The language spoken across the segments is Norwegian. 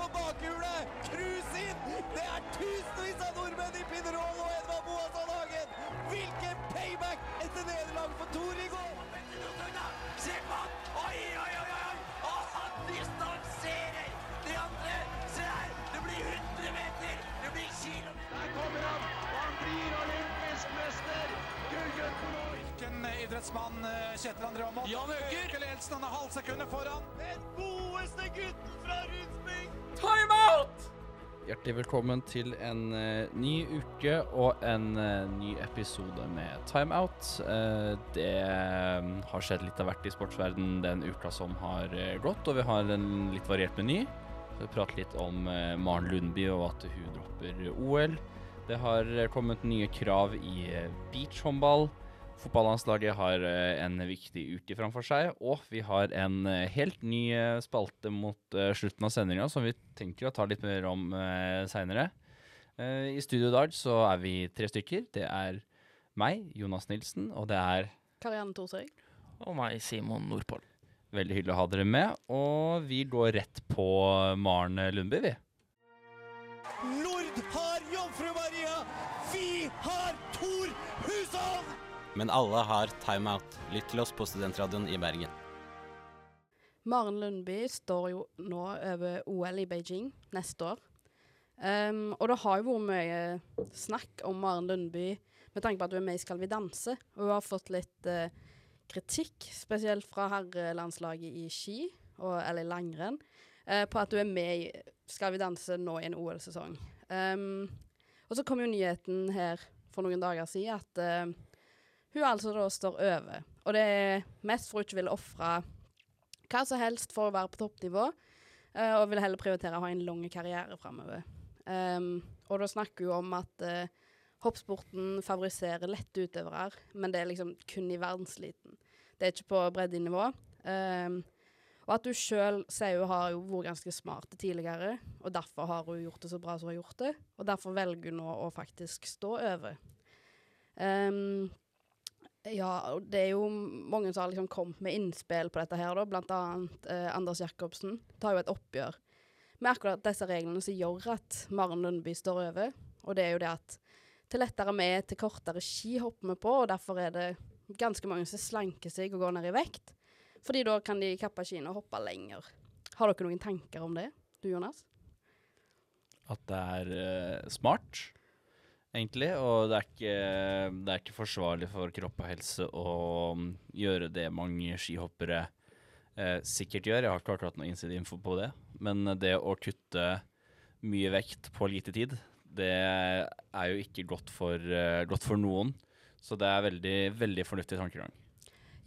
på bakhjulet! Cruise inn! Det er tusenvis av nordmenn i Pinerol og Edvard Boasson Hagen! Hvilken payback etter nederlag for Tor i går! Oi, oi, oi, Gullgutten idrettsmann eh, Kjetil André Aamodt? Jan Øker! Øker ledelsen, han er halvsekundet foran. Den godeste gutten fra Rundsbygd! Hjertelig velkommen til en uh, ny uke og en uh, ny episode med Timeout. Uh, det um, har skjedd litt av hvert i sportsverden den uka som har gått, og vi har en litt variert meny. Vi prater litt om Maren Lundby og at hun dropper OL. Det har kommet nye krav i uh, beachhåndball. Fotballandslaget har eh, en viktig uke framfor seg, og vi har en eh, helt ny eh, spalte mot slutten av sendinga som vi tenker å ta litt mer om seinere. I studio i dag så er vi tre stykker. Det er meg, Jonas Nilsen, og det er Karianne Thorsøy. Og meg, Simon Nordpål. veldig hyggelig å ha dere med. Og vi går rett på Maren Lundby, vi. Nord har Jomfru Maria! Vi har! Men alle har timeout. Lytt til oss på Studentradioen i Bergen. Maren Lundby står jo nå over OL i Beijing neste år. Um, og det har jo vært mye snakk om Maren Lundby med tanke på at hun er med i Skal vi danse. Og hun har fått litt uh, kritikk, spesielt fra herrelandslaget i ski, og, eller langrenn, uh, på at hun er med i Skal vi danse nå i en OL-sesong. Um, og så kom jo nyheten her for noen dager siden at eh, hun altså da står over. Og det er mest for hun ikke vil ofre hva som helst for å være på toppnivå, uh, og vil heller prioritere å ha en lang karriere framover. Um, og da snakker hun om at uh, hoppsporten favoriserer lette utøvere, men det er liksom kun i verdensliten. Det er ikke på breddenivå. Um, og at hun sjøl sier hun har jo vært ganske smart tidligere, og derfor har hun gjort det så bra som hun har gjort det. Og derfor velger hun nå å faktisk stå over. Um, ja, det er jo mange som har liksom kommet med innspill på dette her, da. Blant annet eh, Anders Jacobsen tar jo et oppgjør med akkurat disse reglene som gjør at Maren Lundby står over. Og det er jo det at til lettere med, til kortere ski hopper vi på, og derfor er det ganske mange som slanker seg og går ned i vekt. Fordi da kan de kappe skiene og hoppe lenger. Har dere noen tanker om det, du Jonas? At det er uh, smart, egentlig. Og det er, ikke, det er ikke forsvarlig for kropp og helse å mm, gjøre det mange skihoppere eh, sikkert gjør. Jeg har ikke akkurat noe innsideinfo på det. Men det å kutte mye vekt på lite tid, det er jo ikke godt for, eh, godt for noen. Så det er veldig, veldig fornuftig tankegang.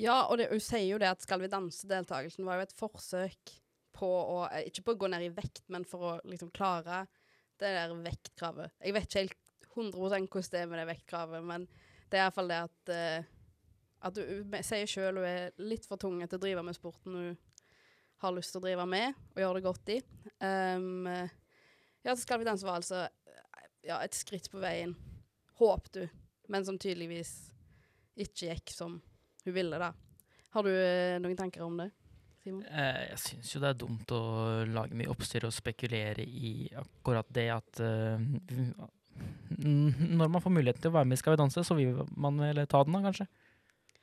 Ja, og det, hun sier jo det at Skal vi danse-deltakelsen var jo et forsøk på å eh, Ikke på å gå ned i vekt, men for å liksom klare det der vektkravet. Jeg vet ikke helt 100 hvordan det er med det vektkravet, men det er iallfall det at uh, At hun sier sjøl hun er litt for tung til å drive med sporten hun har lyst til å drive med og gjøre det godt i. Um, ja, så Skal vi danse var altså ja, et skritt på veien, håp du, men som tydeligvis ikke gikk som hun ville, da. Har du eh, noen tanker om det, Simon? Eh, jeg syns jo det er dumt å lage mye oppstyr og spekulere i akkurat det at eh, n- Når man får muligheten til å være med i Skal vi danse, så vil man vel ta den, da, kanskje.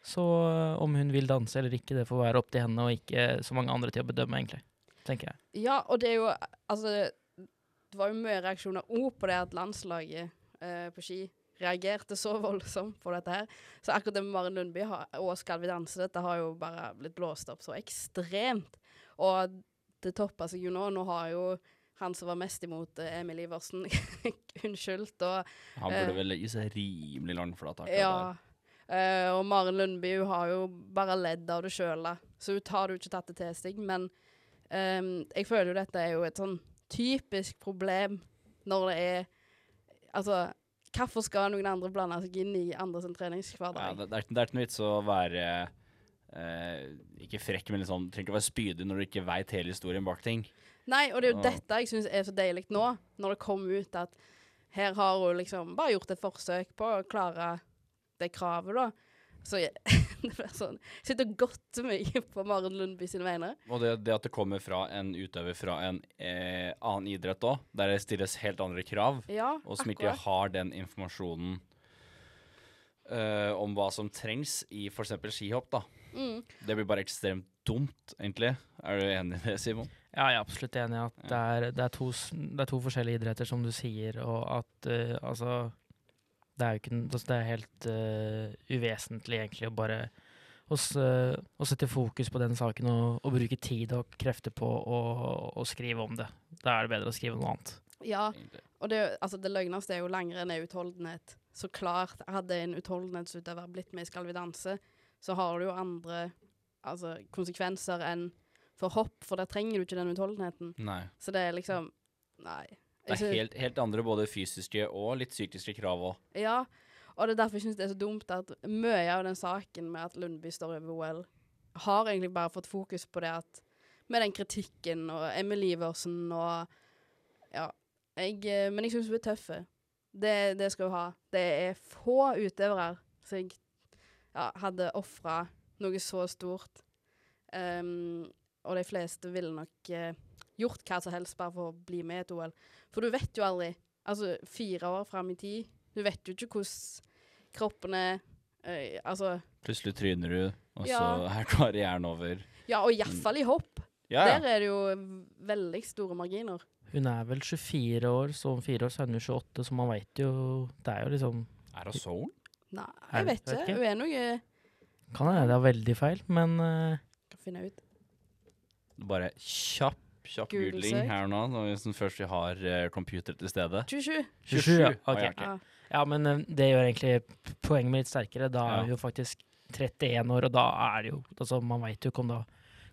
Så eh, om hun vil danse eller ikke, det får være opp til henne og ikke så mange andre til å bedømme, egentlig. Tenker jeg. Ja, og det er jo Altså, det var jo mye reaksjoner òg på det at landslaget eh, på ski reagerte så voldsomt på dette her. Så akkurat det med Maren Lundby og Skal vi danse, dette har jo bare blitt blåst opp så ekstremt. Og det toppa seg jo nå. Nå har jo han som var mest imot eh, Emil Iversen, unnskyldt, og Han Eh. burde vel legge seg rimelig langflat akkurat Ja. Eh, og Maren Lundby hun har jo bare ledd av det sjøl. Så hun det jo ikke tatt det til seg. Men um, jeg føler jo dette er jo et sånn typisk problem når det er Altså, hvorfor skal noen andre blande seg inn i andres treningshverdag? Ja, det, det, er, det er ikke noe vits å være eh, ikke frekk, men liksom, trenger ikke å være spydig når du ikke veit hele historien bak ting. Nei, og det er jo dette jeg syns er så deilig nå, når det kom ut at her har hun liksom bare gjort et forsøk på å klare det kravet, da. Så jeg, det blir sånn Jeg sitter og godter meg på Maren Lundby sine vegne. Og det, det at det kommer fra en utøver fra en eh, annen idrett òg, der det stilles helt andre krav, Ja, og som ikke har den informasjonen eh, om hva som trengs i f.eks. skihopp, da. Mm. Det blir bare ekstremt dumt, egentlig. Er du enig i det, Simon? Ja, jeg er absolutt enig i at det er, det, er to, det er to forskjellige idretter, som du sier, og at uh, altså Det er jo ikke altså, Det er helt uh, uvesentlig, egentlig, å bare å, sette fokus på den saken og, og bruke tid og krefter på å, å skrive om det. Da er det bedre å skrive noe annet. Ja, og det, altså, det løgneste er jo langrenn er utholdenhet. Så klart, hadde en utholdenhetsutøver blitt med i Skal vi danse, så har det jo andre altså, konsekvenser enn for hopp, for der trenger du ikke den utholdenheten. Nei. Så det er liksom Nei. Det er helt, helt andre både fysiske og litt psykiske krav òg. Ja, og det er derfor jeg syns det er så dumt at mye av den saken med at Lundby står over OL, har egentlig bare fått fokus på det at Med den kritikken og Emil Iversen og Ja. Jeg, eh, men jeg syns hun er tøff. Det, det skal hun ha. Det er få utøvere som jeg ja, hadde ofra noe så stort. Ehm, og de fleste ville nok eh, gjort hva som helst bare for å bli med i et OL. For du vet jo aldri. Altså, fire år fram i tid Du vet jo ikke hvordan kroppen er. eh, altså Plutselig tryner du, og Ja. så er karrieren over. Ja, og iallfall i hopp. Ja, Der er det jo veldig store marginer. Hun er vel 24 år, så om fire år så er hun 28, så man veit jo Det er jo liksom Er hun sånn? Nei, jeg vet, vet vet ikke. ikke. Hun er noe Kan hende det er veldig feil, men uh, Kan finne ut. Bare kjapp, kjapp Google googling her nå, når vi sånn først vi har uh, computer til stede. 27. 27, ja. Okay. Ok. ja, Ja. Men uh, det gjør egentlig poenget mitt sterkere. Da Ja. er hun jo faktisk 31 år, og da er det jo altså Man veit jo ikke om da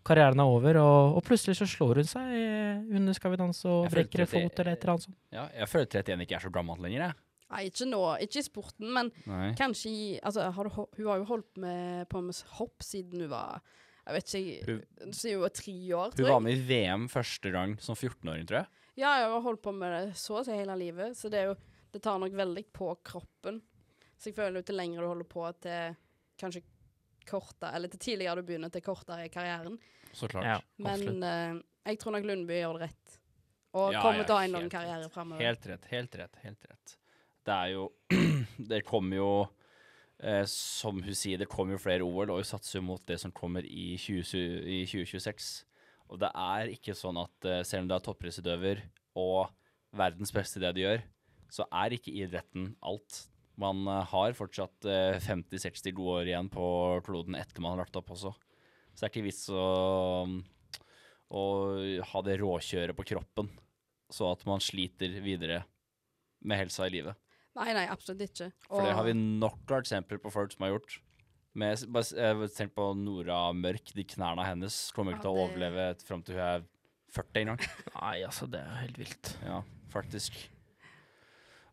karrieren er over, og, og plutselig så slår hun seg under Skal vi danse og brekker en fot eller et eller annet sånt. Ja, jeg føler 31 ikke er så gammelt lenger, jeg. Nei, ikke nå. Ikke i sporten, men Nei. kanskje i Altså, har du, hun har jo holdt med på med hopp siden hun var Jeg vet ikke Hun- Siden hun var tre år, tror jeg. Hun var med i VM første gang som 14-åring, tror jeg. Ja, jeg har holdt på med det så å si hele livet, så det er jo Det tar nok veldig på kroppen. Så jeg føler jo til lenger du holder på, til kanskje kortere Eller til tidligere du begynner, til kortere i karrieren. Så klart. Ja, Men eh, jeg tror nok Lundby gjør det rett. Og Ja, kommer ja, til å ha en lang karriere framover. Helt rett, helt rett, helt rett. Det er jo Det kommer jo eh, Som hun sier, det kommer jo flere OL, og hun satser mot det som kommer i, 20, i 2026. Og det er ikke sånn at eh, selv om du er toppidrettsutøver og verdens beste i det du gjør, så er ikke idretten alt. Man eh, har fortsatt eh, 50-60 gode år igjen på kloden etter man har lagt opp også. Så det er ikke vits å, å ha det råkjøret på kroppen, så at man sliter videre med helsa i livet. Nei, nei, absolutt ikke. For det har vi nok av eksempler på folk som har gjort. Med, bare, tenk på Nora Mørk, de knærne hennes kommer ikke Ja, til å det- overleve fram til hun er 40 engang. Nei, altså, det er helt vilt. Ja, faktisk.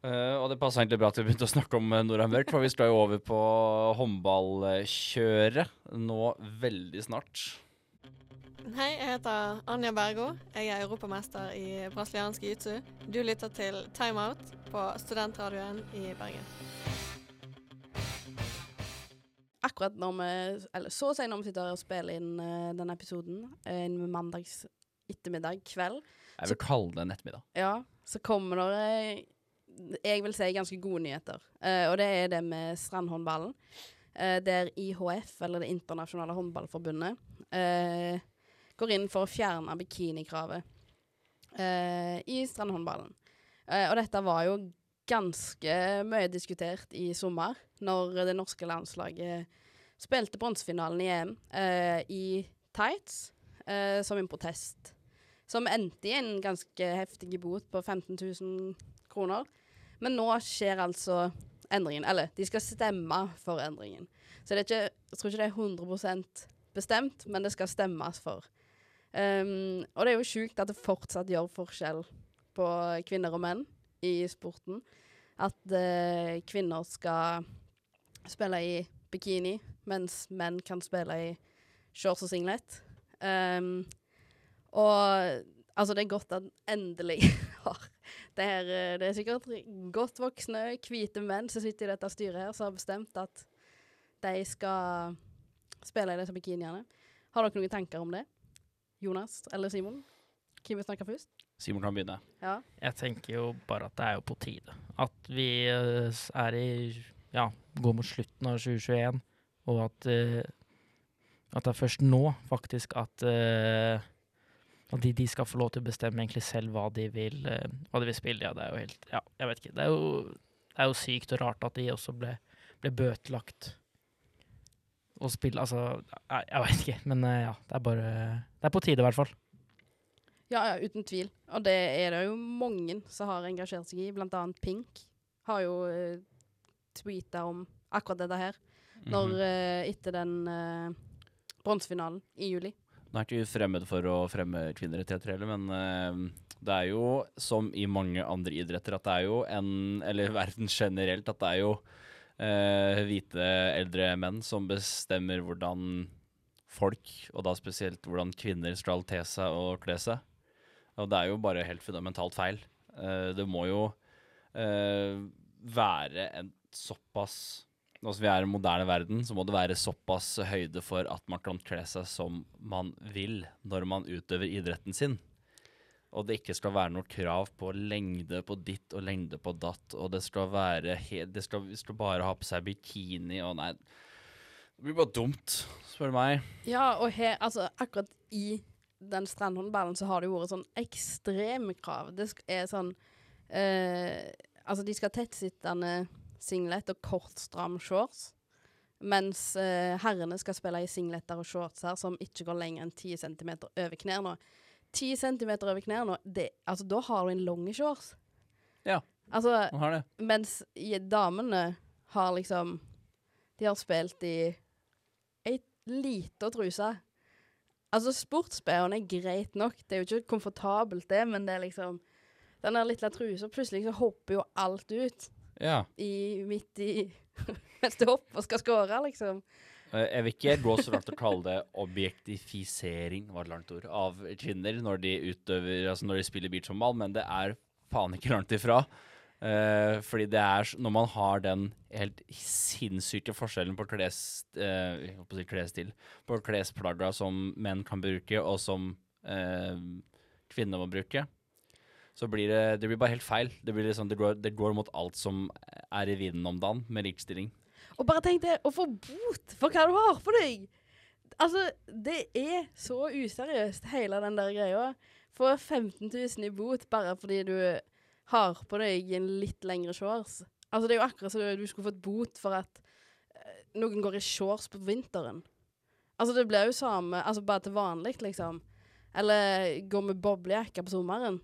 Uh, og det passer egentlig bra at vi begynte å snakke om eh, Nora Mørk, for vi skal jo over på håndballkjøret nå veldig snart. Hei, jeg heter Anja Bergo. Jeg er europamester i brasiliansk jiu-jitsu. Du lytter til Timeout på studentradioen i Bergen. Akkurat når vi Eller så å si når vi sitter og spiller inn uh, denne episoden, en mandags ettermiddag, kveld, Jeg vil kalle det en ettermiddag. ja, så kommer det eh, jeg vil si ganske gode nyheter. Uh, og det er det med strandhåndballen. Eh, der IHF, eller Det internasjonale håndballforbundet, eh, går inn for å fjerne bikinikravet eh, i strandhåndballen. Eh, og dette var jo ganske mye diskutert i sommer, når det norske landslaget spilte bronsefinalen i EM eh, i tights, som en protest. Som endte i en ganske heftig bot på 15 000 kroner. Men nå skjer altså endringen. Eller, de skal stemme for endringen. Så ikke, jeg tror ikke det er 100% bestemt, men det skal stemmes for. Um, og det er jo sjukt at det fortsatt gjør forskjell på kvinner og menn i sporten. At uh, kvinner skal spille i bikini, mens menn kan spille i shorts og singlet. Um, og altså, det er godt at endelig har det her eh, Det er sikkert godt voksne, hvite menn som sitter i dette styret her, som har bestemt at de skal spille i disse bikiniene. Har dere noen tanker om det? Jonas eller Simon? Hvem vil snakke først? Simon kan begynne. Ja. Jeg tenker jo bare at det er jo på tide. At vi eh, er i Ja, går mot slutten av 2021, og at eh, At det er først nå, faktisk, at eh, at de, de skal få lov til å bestemme egentlig selv hva de vil, hva de vil spille. Ja, det er jo helt Ja, jeg vet ikke. Det er jo, det er jo sykt og rart at de også ble, ble bøtelagt. Å spille Altså, jeg, jeg veit ikke. Men eh, ja, det er bare Det er på tide, i hvert fall. Ja, ja, uten tvil. Og det er det jo mange som har engasjert seg i. Blant annet Pink har jo uh, tweeta om akkurat dette her. Når, mm -hmm. uh, etter den uh, bronsefinalen i juli. Nå er ikke vi fremmed for å fremme kvinnerettigheter heller, men uh, det er jo som i mange andre idretter at det er jo en Eller verden generelt, at det er jo eh, hvite eldre menn som bestemmer hvordan folk, og da spesielt hvordan kvinner skal te seg og kle seg. Og det er jo bare helt fundamentalt feil. Uh, det må jo uh, være en såpass Nå som vi er i moderne verden, så må det være såpass høyde for at man kan kle seg som man vil når man utøver idretten sin. Og det ikke skal være noe krav på lengde på ditt og lengde på datt, og det skal være helt det skal, skal bare ha på seg bikini og nei Det blir bare dumt, spør du meg. Ja, og he, altså, akkurat i den strandhåndballen så har det jo vært sånn ekstreme krav. Det er sånn eh, Altså, de skal ha tettsittende singlet og kort, stram shorts. Mens eh, herrene skal spille i singleter og shorts her som ikke går lenger enn 10 cm over knærne. 10 centimeter over knærne, det, altså, da har du en lange shorts. Ja. Altså, Man har det. mens damene har liksom De har spilt i ei lita truse. Altså, sports-BH-en er greit nok. Det er jo ikke komfortabelt, det, men det er liksom Den der lille trusa, plutselig så hopper jo alt ut Ja. i, midt i Mens du hopper og skal score, liksom. Eh, Jeg vil ikke gå så langt å kalle det objektifisering var et langt ord, av kvinner når de utøver, altså når de spiller beachhåndball, men det er faen ikke langt ifra. Uh, fordi det er når man har den helt sinnssyke forskjellen på kles, uh, på klesstil, på klesplagga som menn kan bruke, og som uh, kvinner må bruke, så blir det, det blir bare helt feil. Det, blir liksom, det, går, det går mot alt som er i vinden om dagen med likestilling. Og bare tenk det, å få bot for hva du har på deg! Altså, det er så useriøst, hele den der greia. Få 15 000 i bot bare fordi du har på deg en litt lengre shorts. Altså, det er jo akkurat som du skulle fått bot for at eh, noen går i shorts på vinteren. Altså, det blir jo samme, altså bare til vanlig, liksom. Eller går med boblejakke på sommeren.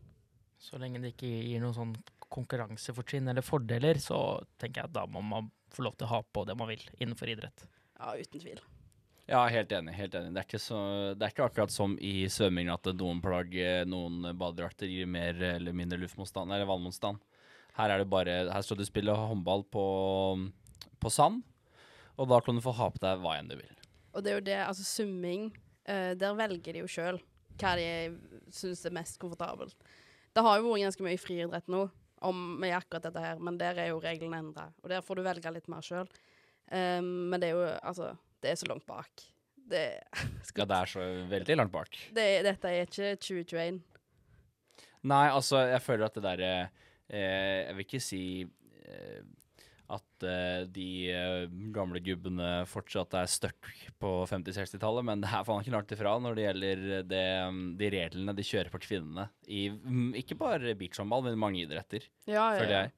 Så lenge det ikke gir noen sånn konkurransefortrinn eller fordeler, så tenker jeg at da må man få lov til å ha på det man vil innenfor idrett. Ja, uten tvil. Ja, helt enig. helt enig. Det er ikke, så, det er ikke akkurat som i svømming at noen plagg, eh, noen badedrakter gir mer eller mindre luftmotstand, eller vannmotstand. Her er det bare, her skal du spille håndball på, på sand, og da kan du få ha på deg hva enn du vil. Og det er jo det, altså summing, uh, der velger de jo sjøl hva de syns er mest komfortabelt. Det har jo vært ganske mye friidrett nå om med akkurat dette her, men der er jo reglene endra. Og der får du velge litt mer sjøl. men det er jo altså Det er så langt bak. Det, Ja, det er så veldig langt bak. det, dette er ikke 2021. Nei, altså, jeg føler at det derre eh, Jeg vil ikke si eh, at uh, de uh, gamle gubbene fortsatt er stuck på 50-60-tallet, men det er faen ikke langt ifra når det gjelder det, mm, de reglene de kjører på kvinnene. I mm, ikke bare beachhåndball, men mange idretter, Ja, ja, føler jeg.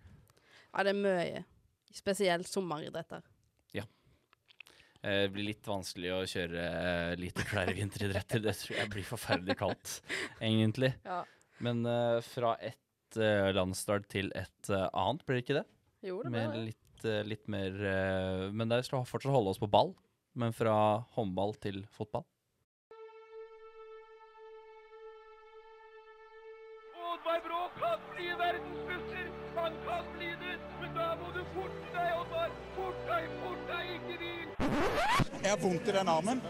ja, det er mye. Spesielt sommeridretter. Ja. Det blir litt vanskelig å kjøre eh, lite klær i vinteridretter. Det tror jeg blir forferdelig kaldt, egentlig. Ja. Men uh, fra et landstart til et eh, annet, blir det ikke det? Jo, det blir det. litt, eh, litt mer eh, Men det skal fortsatt holde oss på ball. Men fra håndball til fotball. Oddvar Brå kan bli verdensmester! Han kan bli det! Men da må du forte deg, Oddvar! Fort deg, fort deg, ikke hvil! Jeg har vondt i den armen.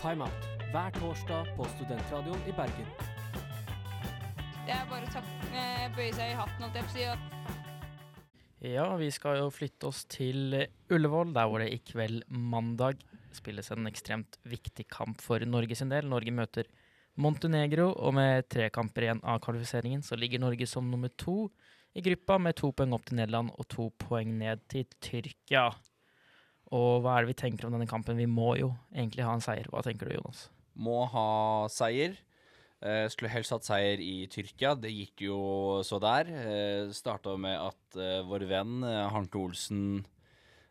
Timeout hver torsdag på Studentradioen i Bergen. Det er bare å eh, bøye seg i hatten, holdt jeg på å si. Ja, vi skal jo flytte oss til Ullevål, der hvor det i kveld mandag spilles en ekstremt viktig kamp for Norge sin del. Norge møter Montenegro, og med tre kamper igjen av kvalifiseringen så ligger Norge som nummer to i gruppa, med to poeng opp til Nederland og to poeng ned til Tyrkia. Og hva er det vi tenker om denne kampen? Vi må jo egentlig ha en seier. Hva tenker du, Jonas? Må ha seier. Eh, skulle helst hatt seier i Tyrkia. Det gikk jo så der. Uh, Starta med at uh, vår venn uh, Hanke Olsen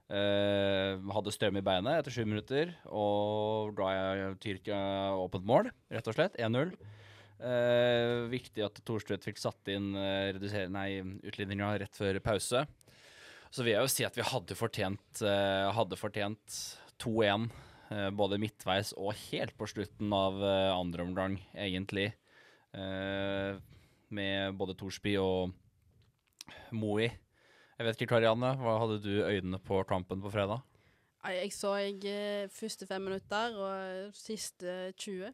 eh, hadde strøm i beinet etter sju minutter. Og er Tyrkia åpent mål, rett og slett. 1-0. Eh, viktig at Thorstvedt fikk satt inn eh, utligninga rett før pause. Så vil jeg jo si at vi hadde fortjent, eh, hadde fortjent 2-1. Eh, både midtveis og helt på slutten av eh, andre omgang, egentlig. Eh, med både Thorsby og Moi. Jeg vet ikke, Karianne, hva hadde du øynene på kampen på fredag? Jeg så jeg første fem minutter og siste 20.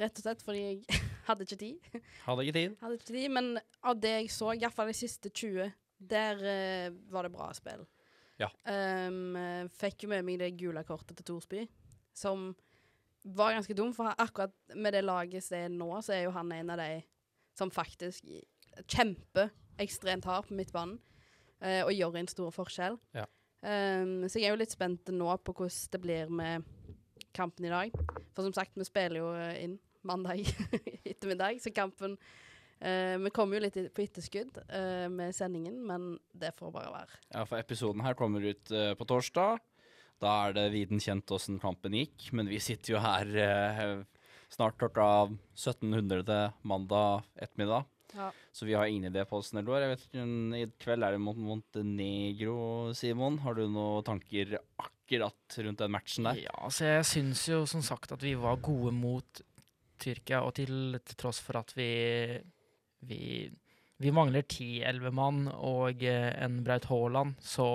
Rett og slett fordi jeg hadde ikke tid. Hadde ikke tid. Hadde ikke tid, Men av det jeg så, iallfall de siste 20, der var det bra spill. Ja. Um, fikk jo med meg det gule kortet til Thorsby, som var ganske dum, for akkurat med det laget som er nå, så er jo han en av de som faktisk kjemper ekstremt hardt på midtbanen, uh, og gjør en stor forskjell. Ja. Um, så jeg er jo litt spent nå på hvordan det blir med kampen i dag. For som sagt, vi spiller jo eh, inn mandag ettermiddag, så kampen eh, Vi kommer jo litt i- på etterskudd eh, med sendingen, men det får bare være. Ja, for episoden her kommer ut eh, på torsdag. Da er det viden kjent åssen kampen gikk, men vi sitter jo her eh, snart klokka 1700 til mandag ettermiddag. Ja. Så vi har ingen idé på åssen det går. Jeg vet ikke, men I kveld er det mot Montenegro, Simon. Har du noen tanker akkurat rundt den matchen der? Ja, så jeg syns jo som sagt at vi var gode mot Tyrkia, og til, til tross for at vi vi, vi mangler 10-11 mann og eh, en Braut Haaland, så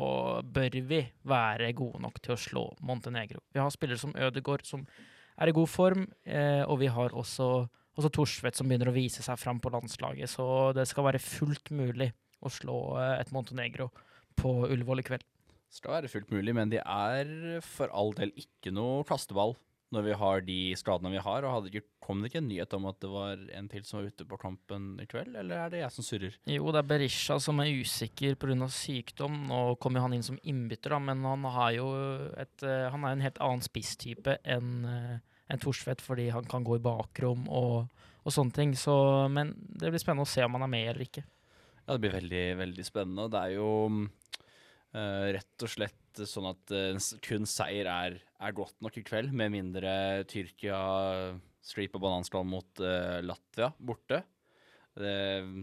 bør vi være gode nok til å slå Montenegro. Vi har spillere som Ødegaard som er i god form, eh, og vi har også, også Torsvedt, som begynner å vise seg fram på landslaget, så det skal være fullt mulig å slå eh, et Montenegro på Ullevål i kveld. Skal være fullt mulig, men de er for all del ikke noe kasteball når vi har de skadene vi har. Og ikke, kom det ikke en nyhet om at det var en til som var ute på kampen i kveld, eller er det jeg som surrer? Jo, det er Berisha som er usikker pga. sykdom. Nå kommer jo han inn som innbytter, da, men han har jo et, eh, han er en helt annen spisstype enn en Thorstvedt, fordi han kan gå i bakrom og, og sånne ting. Så, men det blir spennende å se om han er med eller ikke. Ja, det blir veldig, veldig spennende. Det er jo eh, rett og slett sånn at eh, kun seier er, er godt nok i kveld, med mindre Tyrkia striper på bananskall mot eh, Latvia borte. Det,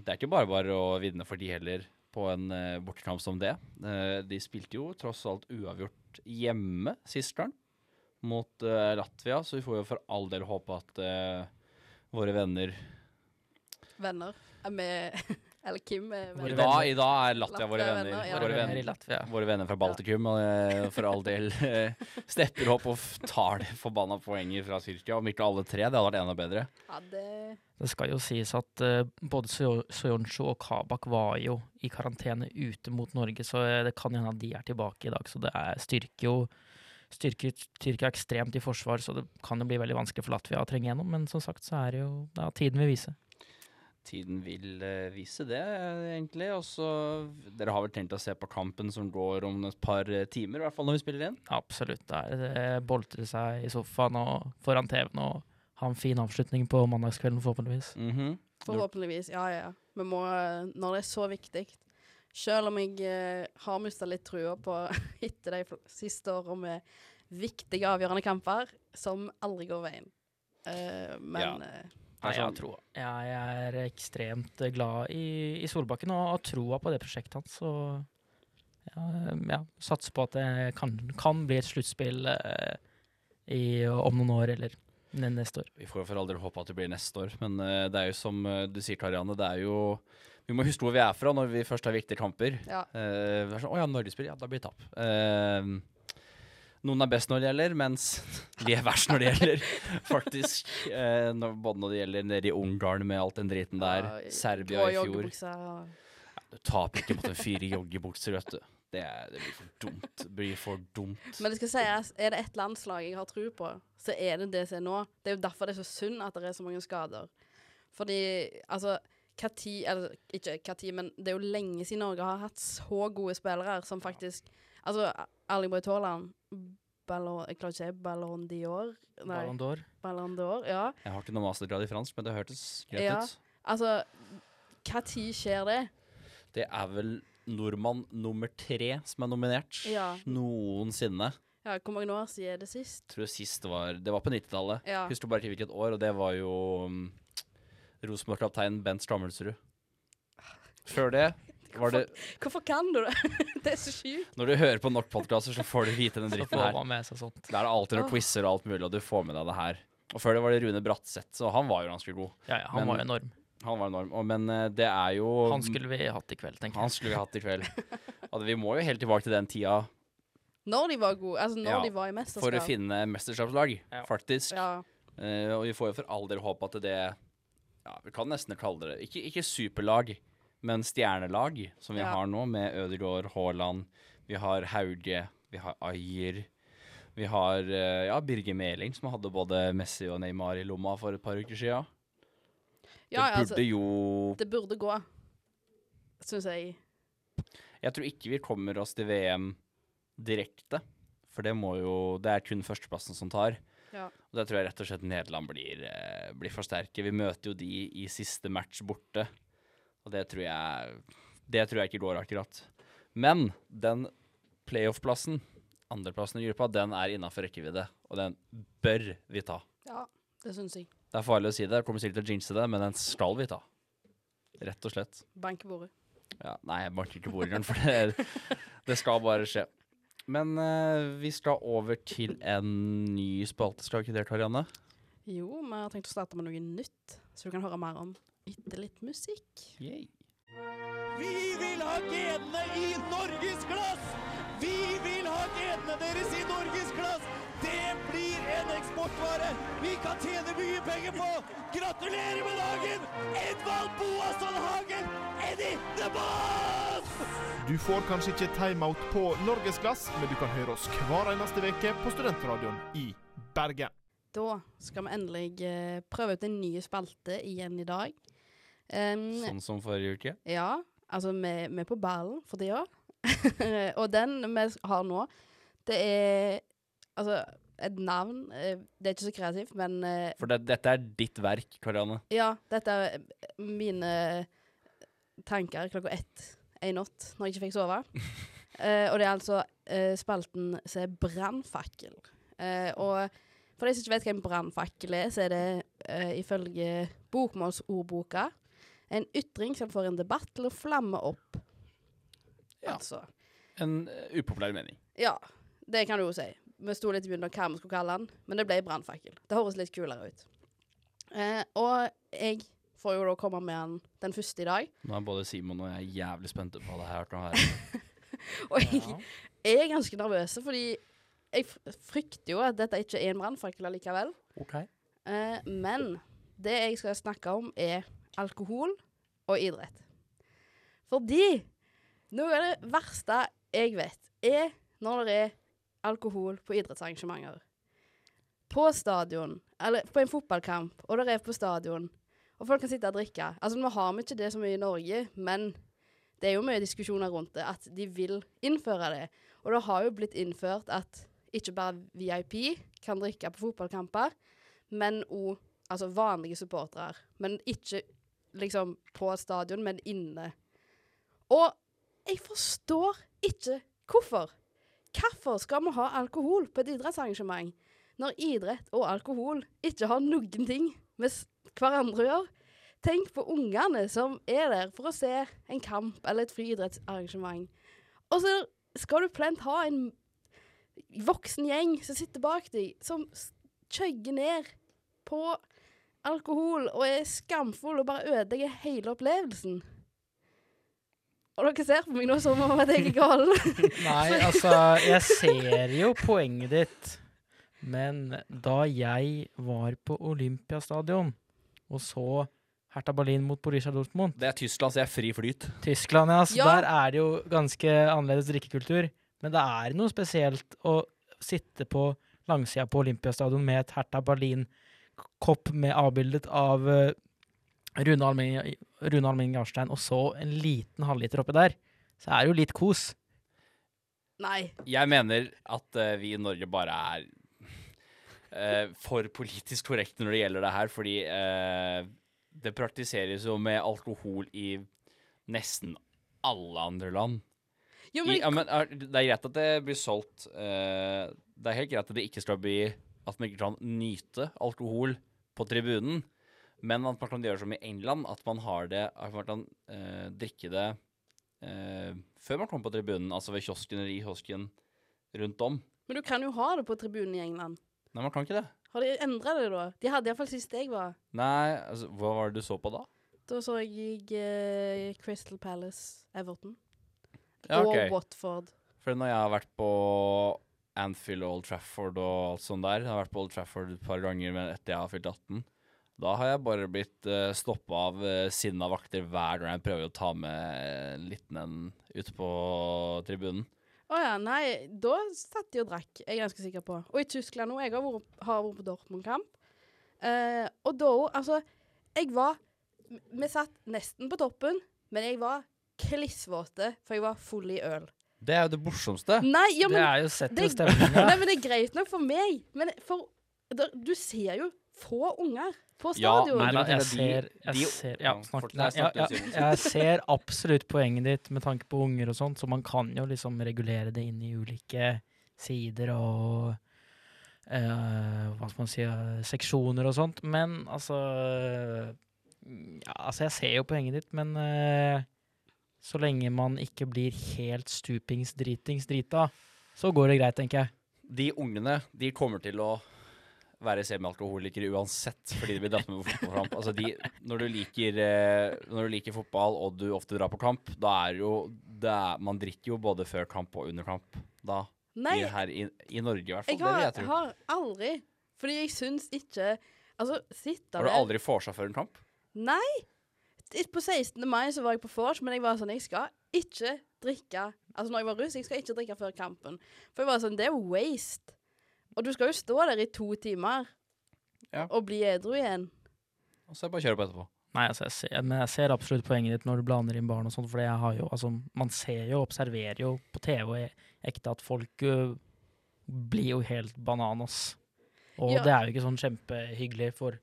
det er ikke bare bare å vinne for de heller på en bortekamp som det. Eh, de spilte jo tross alt uavgjort hjemme sist gang mot uh, Latvia, så vi får jo for all del håpe at uh, våre venner Venner er med Eller Kim er I dag, I dag er Latvia våre er venner. venner, ja. Våre venner venner, i Latvia. våre venner fra Baltikum. Og eh, for all del eh, stepper opp og tar det forbanna poenget fra Tyrkia. Om ikke alle tre, det hadde vært enda bedre. Ja, det Det skal jo sies at uh, både Soyo- Soyoncho og Kabak var jo i karantene ute mot Norge, så det kan hende at de er tilbake i dag. Så det er, styrker jo styrker Tyrkia ekstremt i forsvar, så det kan jo bli veldig vanskelig for Latvia å trenge gjennom. Men som sagt så er det jo ja, tiden vil vise. Tiden vil eh, vise det, egentlig. Også, Dere har vel tenkt å se på kampen som går om et par eh, timer, i hvert fall når vi spiller inn? Absolutt. Der eh, boltre seg i sofaen og foran TV-en og ha en fin avslutning på mandagskvelden, forhåpentligvis. Mhm. Forhåpentligvis. Ja, ja. ja. Vi må, når det er så viktig Selv om jeg eh, har mista litt trua på etter de siste åra med viktige, avgjørende kamper som aldri går veien. Uh, men Ja. Eh, Nei, jeg har troa. Jeg er ekstremt eh, glad i, i Solbakken og har troa på det prosjektet hans. Så ja, ja, satser på at det kan, kan bli et sluttspill eh, i, om noen år eller neste år. Vi får jo for all del håpe at det blir neste år, men eh, det er jo som eh, du sier, Karianne, det er jo Vi må huske hvor vi er fra når vi først har viktige kamper. ja. Eh, det er sånn, Å ja, Norge-spill, ja, da blir det tap. Eh, noen er best når det gjelder, mens de er verst når det gjelder, faktisk. Eh, når, både når det gjelder nede i Ungarn med alt den driten der, Ja, Serbia i fjor. Ja, Du taper ikke mot en fyr i joggebukser, vet du. Det, det blir for dumt. Det blir for dumt. Men det skal sies, er det ett landslag jeg har tro på, så er det det som er nå. Det er jo derfor det er så synd at det er så mange skader. Fordi altså hva tid Eller ikke hva tid, men det er jo lenge siden Norge har hatt så gode spillere som faktisk Altså, Erling Haaland Ballon, Jeg klarer ikke å si Ballon d'Or. Ballon d'Or. Ballon d'Or, ja. Jeg har ikke noen mastergrad i fransk, men det hørtes greit Ja. ut. Altså, tid skjer det? Det er vel nordmann nummer tre som er nominert Ja. noensinne. Ja, Hvor mange år siden er det sist? tror sist var Det var på 90-tallet. Ja. Husker bare ikke hvilket år, og det var jo um, Rosenborg-kaptein Bent Strammelsrud. Før det var det Hvorfor kan du det? det er så sjukt. Når du hører på nok podkaster, så får du vite den dritten her. man er. Det alltid noen quizer og alt mulig, og du får med deg det her. Og før det var det Rune Bratseth, så han var jo ganske god. Ja, ja, han Men- var jo enorm. Han var enorm. Og, men eh, det er jo Han skulle vi hatt i kveld, tenker jeg. Han skulle vi hatt i kveld. Og vi må jo helt tilbake til den tida Når de var gode. Altså, når Ja, de var i mesterskap. for å finne mesterskapslag, Ja. faktisk. Ja. Uh, og vi får jo for all del håpe at det Ja, vi kan nesten kalle det Ikke, ikke superlag, men stjernelag, som vi Ja. har nå, med Ødegaard, Haaland, vi har Hauge, vi har Ayer. Vi har eh, ja, Birger Meling, som hadde både Messi og Neymar i lomma for et par uker sia. ja, det altså, burde jo det burde gå, syns jeg. Jeg tror ikke vi kommer oss til VM direkte, for det må jo Det er kun førsteplassen som tar. Ja. Og det tror jeg rett og slett Nederland blir, eh, blir for sterke. Vi møter jo de i siste match borte, og det tror jeg Det tror jeg ikke går akkurat. Men den playoff-plassen, andreplassen i gruppa, den er innafor rekkevidde, og den bør vi ta. Ja, det syns jeg. Det er farlig å si det, jeg kommer sikkert til å jinxe det, men den skal vi ta. Rett og slett. Banke bordet. Ja, nei, jeg banker ikke bordet engang, for det, det skal bare skje. Men uh, vi skal over til en ny spalte, skal ikke det, Karianne? Jo, vi har tenkt å starte med noe nytt, så du kan høre mer om etter litt musikk. Yay. Vi vil ha genene i norgesklass! Vi vil ha genene deres i norgesklass! Det blir en eksportvare vi kan tjene mye penger på! Gratulerer med dagen, Edvald Boasson Hagen, Eddie the Boss! Du får kanskje ikke timeout på norgesklass, men du kan høre oss hver eneste uke på Studentradioen i Bergen. Da skal vi endelig eh, prøve ut en ny spalte igjen i dag. Um, Sånn som forrige uke. Ja, altså vi, vi er på ballen for tida. og den vi har nå, det er altså et navn eh, Det er ikke så kreativt, men eh, For det, dette er ditt verk, Karianne. ja, dette er mine tanker klokka ett en natt når jeg ikke fikk sove. uh, og det er altså uh, spalten som er brannfakkel. Uh, og for de som ikke vet hva en brannfakkel er, så er det eh, ifølge bokmålsordboka en ytring som får en debatt til å flamme opp. Ja. Altså. En uh, upopulær mening. Ja, det kan du jo si. Vi sto litt i begynnelsen av hva vi skulle kalle den, men det ble brannfakkel. Det høres litt kulere ut. Eh, og jeg får jo da komme med den den første i dag. Nå er både Simon og jeg jævlig spente på det her. Nå her. Og jeg er ganske nervøs, fordi jeg frykter jo at dette ikke er en brannfakkel allikevel. Ok. Eh, men det jeg skal snakke om, er alkohol og idrett. Fordi noe av det verste jeg vet, er når det er alkohol på idrettsarrangementer. På stadion, eller på en fotballkamp, og det er på stadion, og folk kan sitte og drikke. Altså, nå har vi ikke det så mye i Norge, men det er jo mye diskusjoner rundt det, at de vil innføre det. Og det har jo blitt innført at ikke bare VIP kan drikke på fotballkamper, men òg altså vanlige supportere. Men ikke liksom på stadion, men inne. Og jeg forstår ikke hvorfor. Hvorfor skal vi ha alkohol på et idrettsarrangement når idrett og alkohol ikke har noen ting med hverandre å gjøre? Tenk på ungene som er der for å se en kamp eller et friidrettsarrangement. Og så skal du plent ha en voksen gjeng som sitter bak deg, som kjøgger ned på alkohol og er skamfull og bare ødelegger hele opplevelsen. Og dere ser på meg nå som om at jeg er gal. Nei, altså, jeg ser jo poenget ditt. Men da jeg var på Olympiastadion og så Hertha Berlin mot Borussia Dortmund. Det er Tyskland, så jeg er fri flyt. Tyskland, ja. Så Ja. der er det jo ganske annerledes drikkekultur. Men det er noe spesielt å sitte på langsida på Olympiastadion med et Hertha Berlin-kopp med avbildet av eh, Rune Alming, Rune Alming Jarstein, og så en liten halvliter oppi der. Så er det jo litt kos. Nei. Jeg mener at uh, vi i Norge bare er uh, for politisk korrekte når det gjelder det her, fordi uh, det praktiseres jo med alkohol i nesten alle andre land. Jo, I, ja, men er, det er greit at det blir solgt eh, Det er helt greit at det ikke skal bli At man ikke kan nyte alkohol på tribunen, men at man kan gjøre som i England, at man har det At man kan eh, drikke det eh, før man kommer på tribunen, altså ved kiosken eller i kiosken rundt om. men du kan jo ha det på tribunen i England. Nei, man kan ikke det. Har de endra det, da? De hadde iallfall sist jeg var. Nei, altså, hva var det du så på da? Da så jeg uh, Crystal Palace, Everton. Ja, okay. Og Watford. For når jeg har vært på Anfield og Old Trafford og alt sånt der, jeg har vært på Old Trafford et par ganger etter jeg har fylt 18, da har jeg bare blitt uh, stoppa av uh, sinna vakter hver gang jeg prøver å ta med en liten en ute på tribunen. Å ja, nei, da satt de og drakk, jeg er ganske sikker på. Og i Tyskland òg. Jeg har vært, har vært på Dortmund-kamp. Uh, og da òg, altså Jeg var Vi satt nesten på toppen, men jeg var klissvåte, for jeg var full i øl. Det er jo det morsomste. Nei, ja, men det er jo sett til stemninga. Nei, men det er greit nok for meg. Men for da, Du ser jo få unger på Ja, stadion. Nei da, jeg ser, jeg ser ja, ja, nei, ja, ja, jeg ser absolutt poenget ditt med tanke på unger og sånt, så man kan jo liksom regulere det inn i ulike sider og uh, hva skal man si uh, seksjoner og sånt. Men altså Ja, altså, jeg ser jo poenget ditt, men eh, så lenge man ikke blir helt stupings dritings drita, så går det greit, tenker jeg. De ungene, de kommer til å være semialkoholikere uansett, fordi de blir dratt med på fotballkamp. Altså de, når, du liker, eh, når du liker fotball og du ofte drar på kamp, da er jo det er, Man drikker jo både før kamp og under kamp. Da. Nei, I, her i, I Norge, i hvert fall. jeg Det vil har, jeg tro. har aldri Fordi jeg syns ikke Altså, sitte Har du aldri vorsa før en kamp? Nei! På 16. mai så var jeg på vors, men jeg var sånn Jeg skal ikke drikke Altså, når jeg var russ, jeg skal ikke drikke før kampen. For jeg var sånn Det er waste. Og du skal jo stå der i to timer Ja. og bli edru igjen. Og så er det bare å kjøre på etterpå. Nei, altså jeg ser, men jeg ser absolutt poenget ditt når du blander inn barn og sånt, for jeg har jo, altså, man ser jo, observerer jo på TV og e- ekte at folk uh, blir jo helt bananas. Og Ja. det er jo ikke sånn kjempehyggelig for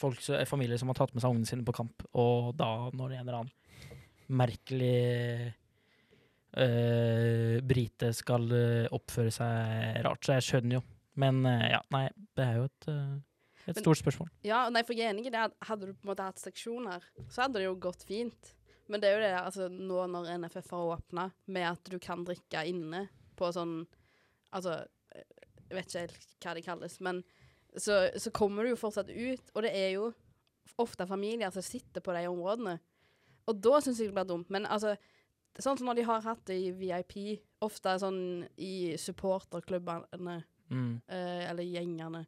folk, familier som har tatt med seg ungene sine på kamp, og da når en eller annen merkelig øh, brite skal oppføre seg rart, så jeg skjønner jo. Men ø, ja, nei, det er jo et, et Men- stort spørsmål. Ja, nei, for jeg er enig i det. at Hadde du på en måte hatt seksjoner, så hadde det jo gått fint. Men det er jo det, altså nå når NFF har åpna, med at du kan drikke inne på sånn Altså, jeg vet ikke helt hva det kalles, men så, så kommer du jo fortsatt ut, og det er jo ofte familier som sitter på de områdene. Og da syns jeg det blir dumt. Men altså, sånn som når de har hatt det i VIP, ofte sånn i supporterklubbene Mm. eh, eller gjengene.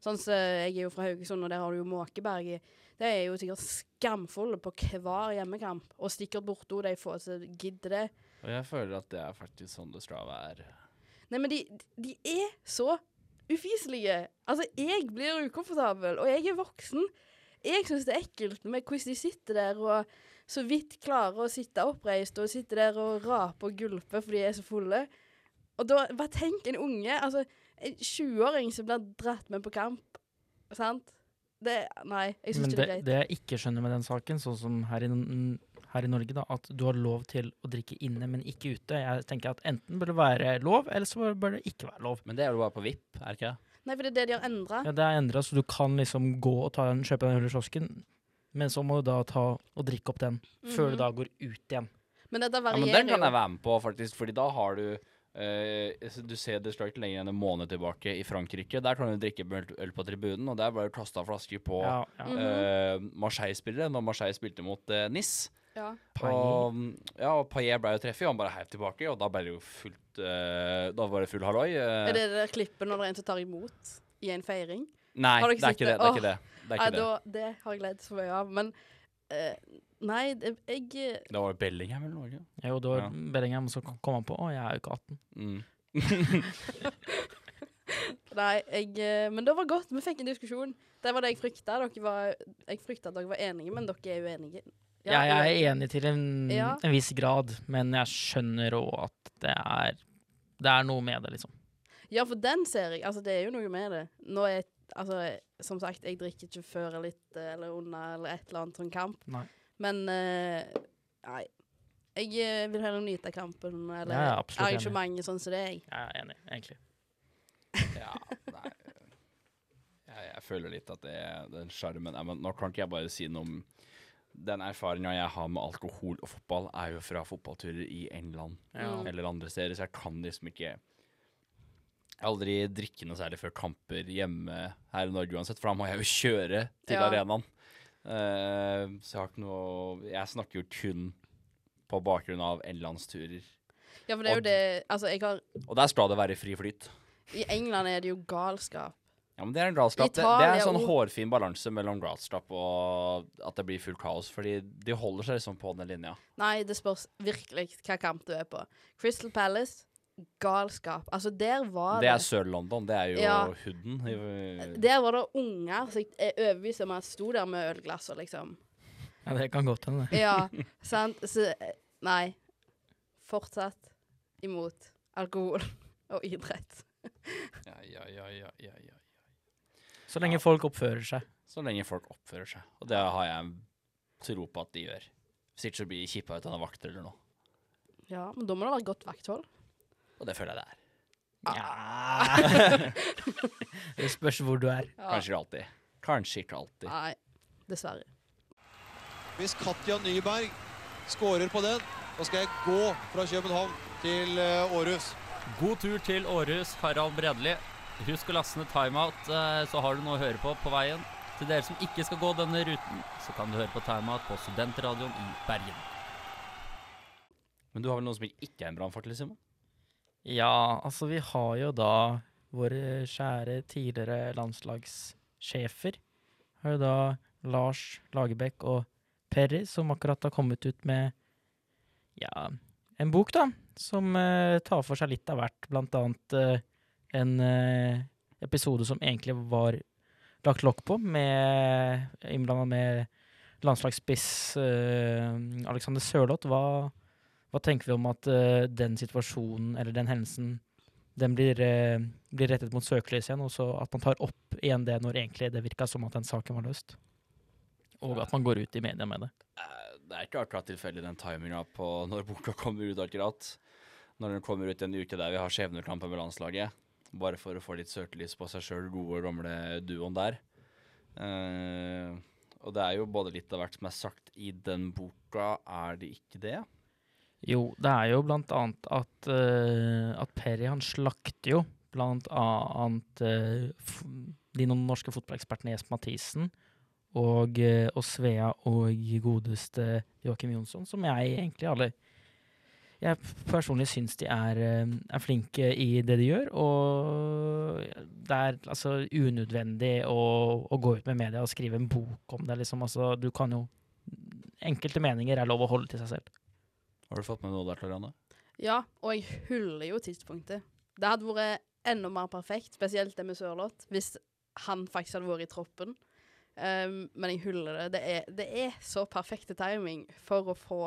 Sånn som Jeg er jo fra Haugesund, og der har du jo Måkeberget. De er jo sikkert skamfulle på hver hjemmekamp, og stikker borto de få som gidder det. Og jeg føler at det er faktisk sånn det skal være. Nei, men de, de er så ufiselige. Altså, jeg blir ukomfortabel, og jeg er voksen. Jeg syns det er ekkelt med hvordan de sitter der og så vidt klarer å sitte oppreist, og sitter der og raper og gulpe fordi de er så fulle. Og da, hva tenk en unge? Altså, en 20-åring som blir dratt med på kamp, sant? Det Nei, jeg syns ikke det er greit. det jeg ikke skjønner med den saken, sånn som her i, her i Norge, da, at du har lov til å drikke inne, men ikke ute. Jeg tenker at enten bør det være lov, eller så bør det ikke være lov. Men det er jo bare på VIP, er det ikke det? Nei, for det er det de har endra. Ja, Det er endra, så du kan liksom gå og ta en, kjøpe den øl i kiosken, men så må du da ta og drikke opp den før Mhm. du da går ut igjen. Men dette Ja, men den kan jeg være med på, faktisk, fordi da har du Uh, Du ser det slår lenger enn en måned tilbake i Frankrike. Der kan du drikke øl- på tribunen, og der ble det kasta flasker på Ja, ja. Mhm. eh, Marseille-spillere når Marseille spilte mot uh, NIS. Ja. Og, mm, ja, og Paillet ble jo treffet, og han bare heiv tilbake, og da ble det jo fullt uh, Da var det full halloi. Uh. Er det det klippet når det er en som tar imot i en feiring? Nei, Har det er ikke det. det? Er ikke det. det, er ikke det. da, det har jeg ledd så mye av. Men uh, nei, det, jeg Det var Bellingham eller noe? Jo, det var Ja. Bellingham, så kom han på Å, jeg er jo ikke 18. Mm. Nei, jeg Men det var godt. Vi fikk en diskusjon. Det var det jeg frykta. Jeg frykta at dere var enige, men dere er uenige. Ja, jeg er enig til en, Ja. en viss grad, men jeg skjønner òg at det er Det er noe med det, liksom. Ja, for den ser jeg. Altså, det er jo noe med det. Nå er Altså, som sagt, jeg drikker ikke før eller etter eller under eller et eller annet sånn kamp. Nei. Men uh, Nei. Jeg eh, vil heller nyte kampen eller ja, enig. arrangementet sånn som det er. Jeg er enig, egentlig. Ja, nei jeg, jeg føler litt at det er den sjarmen Nå kan ikke jeg bare si noe om Den erfaringa jeg har med alkohol og fotball, er jo fra fotballturer i England Ja. Eller andre steder, så jeg kan liksom ikke aldri drikke noe særlig før kamper hjemme her i Norge uansett, for da må jeg jo kjøre til Ja. arenaen. Uh, så jeg har ikke noe Jeg snakker jo kun på bakgrunn av Englandsturer. Ja, for det er jo det Altså, jeg har Og der skal det være fri flyt. I England er det jo galskap. Ja, men Det er en galskap. Det, det er en sånn og- hårfin balanse mellom galskap og at det blir fullt kaos. Fordi de holder seg liksom på den linja. Nei, det spørs virkelig hva kamp du er på. Crystal Palace, galskap. Altså, der var Det det er Sør-London. Det er jo Ja. hooden. Der var det unger som jeg er overbevist om at sto der med ølglass og liksom Ja, det kan godt hende. Ja, sant? Så nei. Fortsatt imot alkohol og idrett. Ja, ja, ja, ja, ja, ja. Så lenge folk oppfører seg. Så lenge folk oppfører seg. Og det har jeg tro på at de gjør. Hvis ikke så blir de kippa ut av noen vakter eller noe. Ja, men da må det være godt vakthold. Og det føler jeg det er. Ja. Det spørs hvor du er. Ja. Kanskje ikke alltid. Kanskje ikke alltid. Nei, dessverre. Hvis Katja Nyberg skårer på den, da skal jeg gå fra København til eh, Århus. God tur til Århus, Harald Bredli. Husk å laste ned timeout, eh, så har du noe å høre på på veien. Til dere som ikke skal gå denne ruten, så kan du høre på timeout på Studentradioen i Bergen. Men du har vel noe som ikke er en brannfakkel, Simon? Ja, altså vi har jo da våre kjære tidligere landslagssjefer. Har jo da Lars Lagerbäck og Perry, som akkurat har kommet ut med ja, en bok, da. Som eh, tar for seg litt av hvert. Blant annet eh, en eh, episode som egentlig var lagt lokk på, med innblanda med landslagsspiss eh, Alexander Sørloth. Hva, hva tenker vi om at eh, den situasjonen, eller den hendelsen, den blir, blir rettet mot søkelyset igjen, og så at man tar opp igjen det når egentlig det virka som at den saken var løst? Og at man går ut i media med det. Det er ikke akkurat tilfeldig den timinga på når boka kommer ut, akkurat. Når den kommer ut en uke der vi har skjebnekamper med landslaget. Bare for å få litt søkelys på seg sjøl, gode, gamle duoen der. Uh, og det er jo både litt av hvert som er sagt i den boka, er det ikke det? Jo, det er jo blant annet at, uh, at Perry han slakter jo blant annet uh, de noen norske fotballekspertene Jesper Mathisen og, uh, og Svea og godeste Joakim Jonsson, som jeg egentlig alle Jeg personlig syns de er, eh, er flinke i det de gjør, og det er altså unødvendig å, å gå ut med media og skrive en bok om det, liksom. Altså, du kan jo Enkelte meninger er lov å holde til seg selv. Har du fått med noe der, Klarianne? Ja, og jeg hyller jo tidspunktet. Det hadde vært enda mer perfekt, spesielt det med Sørloth, hvis han faktisk hadde vært i troppen. Um, men jeg hyller det. Det er, det er så perfekte timing for å få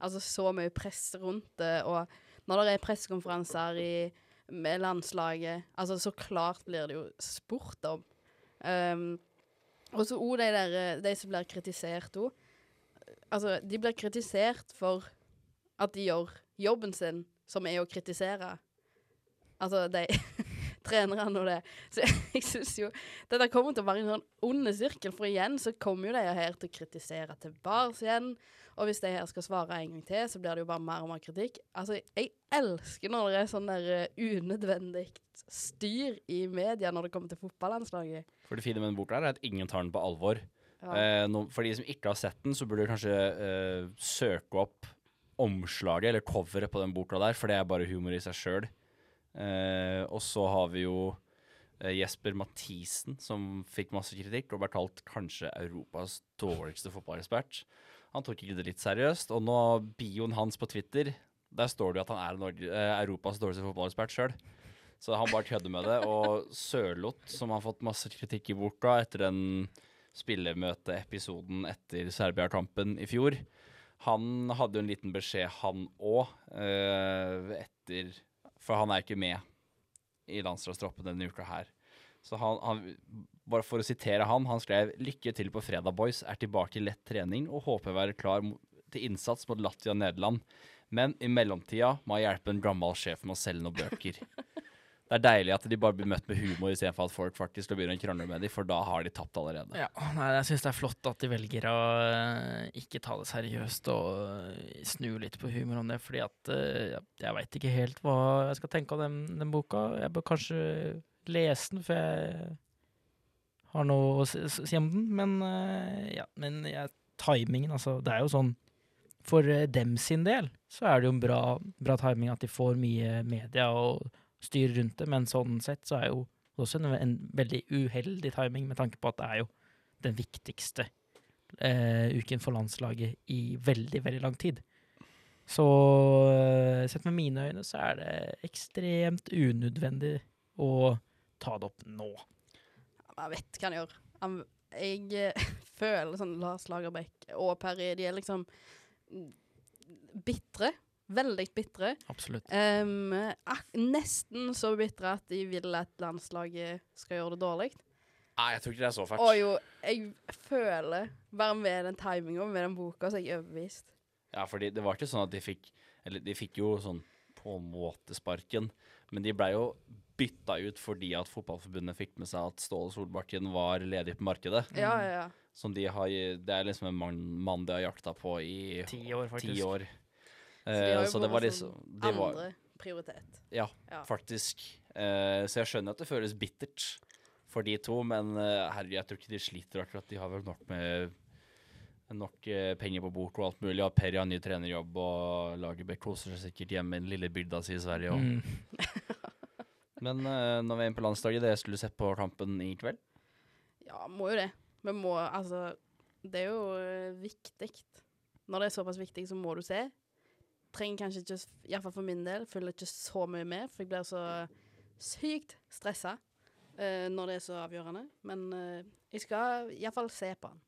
altså, så mye press rundt det. Og når det er pressekonferanser i- med landslaget, altså, så klart blir det jo spurt om. Um, og så òg de, der, de som blir kritisert òg. Altså, de blir kritisert for at de gjør jobben sin, som er å kritisere. Altså, de trenerne og det. Så jeg syns jo Dette kommer til å være en sånn ond sirkel, for igjen så kommer jo de her til å kritisere tilbake igjen. Og hvis de her skal svare en gang til, så blir det jo bare mer og mer kritikk. Altså, jeg elsker når det er sånn der uh, unødvendig styr i media når det kommer til fotballandslaget. For det fine med den boka er at ingen tar den på alvor. Ja. Eh, no, for de som ikke har sett den, så burde du kanskje eh, søke opp omslaget eller coveret på den boka der, for det er bare humor i seg sjøl. Eh, og så har vi jo eh, Jesper Mathisen, som fikk masse kritikk og ble kalt kanskje Europas dårligste fotballekspert. Han tok ikke det litt seriøst, og nå bioen hans på Twitter, der står det jo at han er eh, Europas dårligste fotballekspert sjøl. Så han bare kødder med det. Og Sørloth, som har fått masse kritikk i borta etter den spillemøteepisoden etter Serbia-kampen i fjor, han hadde jo en liten beskjed, han òg, etter For han er ikke med i landslagstroppen denne uka her. Så han, han, bare for å sitere han, han skrev 'Lykke til på fredag, boys. Er tilbake i lett trening og håper å være klar til innsats mot Latvia og Nederland. Men i mellomtida må jeg hjelpe en gammel sjef med å selge noen bøker. Det er deilig at de bare blir møtt med humor istedenfor at folk faktisk begynner å krangle med dem, for da har de tapt allerede. Ja, nei, jeg syns det er flott at de velger å eh, ikke ta det seriøst og eh, snu litt på humor om det, fordi at eh, jeg, veit ikke helt hva jeg skal tenke om den, den boka. Jeg bør kanskje lese den for jeg har noe å si, om den, men eh, ja, men ja, timingen, altså, det er jo sånn For eh, dem sin del så er det jo en bra, bra timing at de får mye media og styr rundt det, men sånn sett så er jo også en, en veldig uheldig timing med tanke på at det er jo den viktigste eh, uken for landslaget i veldig, veldig lang tid. Så eh, sett med mine øyne så er det ekstremt unødvendig å ta det opp nå. Jeg vet hva han gjør. Han, jeg eh, føler sånn Lars Lagerbäck og Perry, de er liksom bitre. Veldig bitre. Absolutt. Um, ak nesten så bitre at de vil at landslaget skal gjøre det dårlig. Nei, jeg tror ikke det er så fælt. Og jo, jeg føler Bare med den timinga, med den boka, så er jeg overbevist. Ja, for det var ikke sånn at de fikk Eller de fikk jo sånn på en måte sparken, men de blei jo bytta ut fordi at Fotballforbundet fikk med seg at Ståle Solbakken var ledig på markedet. Ja, ja, ja. Som de har Det er liksom en mann, mann de har jakta på i Ti år, faktisk. Ti år. Så de har Eh, jo så det var liksom sånn de var, andre prioritet. Ja, Ja. faktisk. Uh, så jeg skjønner at det føles bittert for de to, men uh, herregud, jeg tror ikke de sliter akkurat. De har vel nok med nok eh, penger på bok og alt mulig. Og Perry har ny trenerjobb, og Lagerbäck koser seg sikkert hjemme i den lille bygda si i Sverige. Og. Mm. Men uh, når vi er inne på landslaget, dere skulle sett på kampen i kveld? Ja, må jo det. Vi må Altså, det er jo uh, viktig. Når det er såpass viktig, så må du se. Trenger kanskje ikke, iallfall for min del, følger ikke så mye med, for jeg blir så sykt stressa uh, når det er så avgjørende. Men uh, jeg skal iallfall se på den.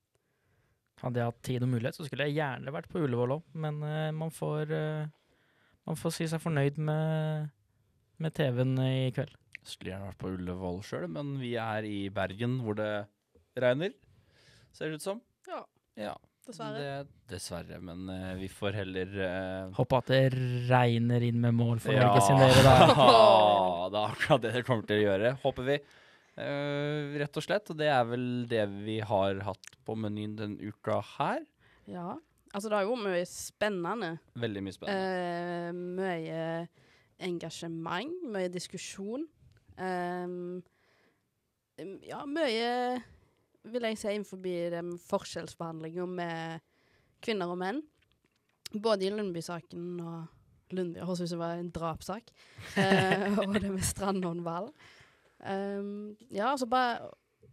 Hadde jeg hatt tid og mulighet, så skulle jeg gjerne vært på Ullevål òg, men uh, man får eh, Man får si seg fornøyd med, med TV-en i kveld. Skulle gjerne vært på Ullevål sjøl, men vi er i Bergen hvor det regner, ser det ut som. Ja. Ja. Dessverre. Det, dessverre, men uh, vi får heller uh, Håper at det regner inn med mål for Norge sin dere, da. det er akkurat det det kommer til å gjøre, håper vi. Uh, rett og slett. Og det er vel det vi har hatt på menyen denne uka her. Ja. Altså, det har jo mye spennende. Veldig mye spennende. Eh, mye engasjement, mye diskusjon. Um, ja, mye vil jeg si innenfor den forskjellsbehandlinga med kvinner og menn. Både i Lundby-saken og Lundby høres ut som det var en drapssak. uh, og det med Strandhåndball. Um, ja, altså bare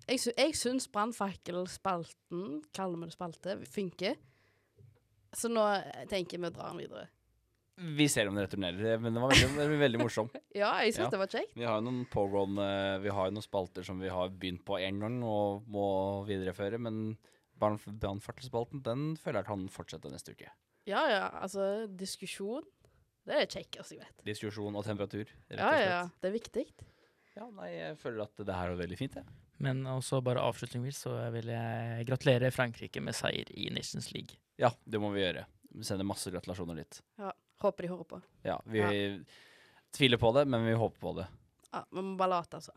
Jeg, sy jeg syns Brannfakkelspalten, kaller vi det spalte, funker. Så nå tenker jeg vi drar den videre. Vi ser om det returnerer, men det var veldig, det var veldig morsomt. Ja, jeg syns det var kjekt. Vi har jo noen pågående Vi har jo noen spalter som vi har begynt på én gang og må videreføre, men brannfartsspalten den føler jeg kan fortsette neste uke. Ja, ja, altså diskusjon, det er kjekkest jeg vet. Diskusjon og temperatur, rett Ja, og ja, slett. ja, det er viktig. Ja, nei, jeg føler at det her er veldig fint, jeg. Men også bare avslutningsvis så vil jeg gratulere Frankrike med seier i Nations League. Ja, det må vi gjøre. Vi sender masse gratulasjoner dit. Ja, håper de hører på. Ja, vi Ja. tviler på det, men vi håper på det. Ja, Vi må bare late, altså.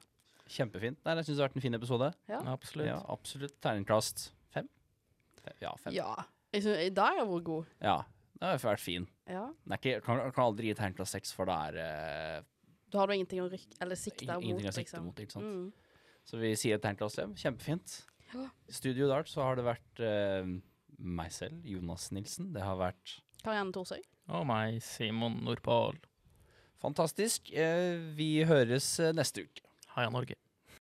Kjempefint. Nei, jeg syns det har vært en fin episode. Ja. Absolutt. Ja, absolutt. Terningkast fem? Ja, fem. Ja. Jeg synes, I dag har vært god. Ja, det har vært fin. Ja. Er ikke, kan, kan aldri gi terningkast seks, for det er uh, Da har du ingenting å rykke Eller sikte mot, ingenting å sikte liksom. mot. ikke sant? Mm. Så vi sier terningkast fem. Kjempefint. Ja. I Studio Dart så har det vært uh, meg selv, Jonas Nilsen. Det har vært Karianne Thorsøy. Og meg, Simon Nordpål. fantastisk. Eh, vi høres eh, neste uke. Heia Norge.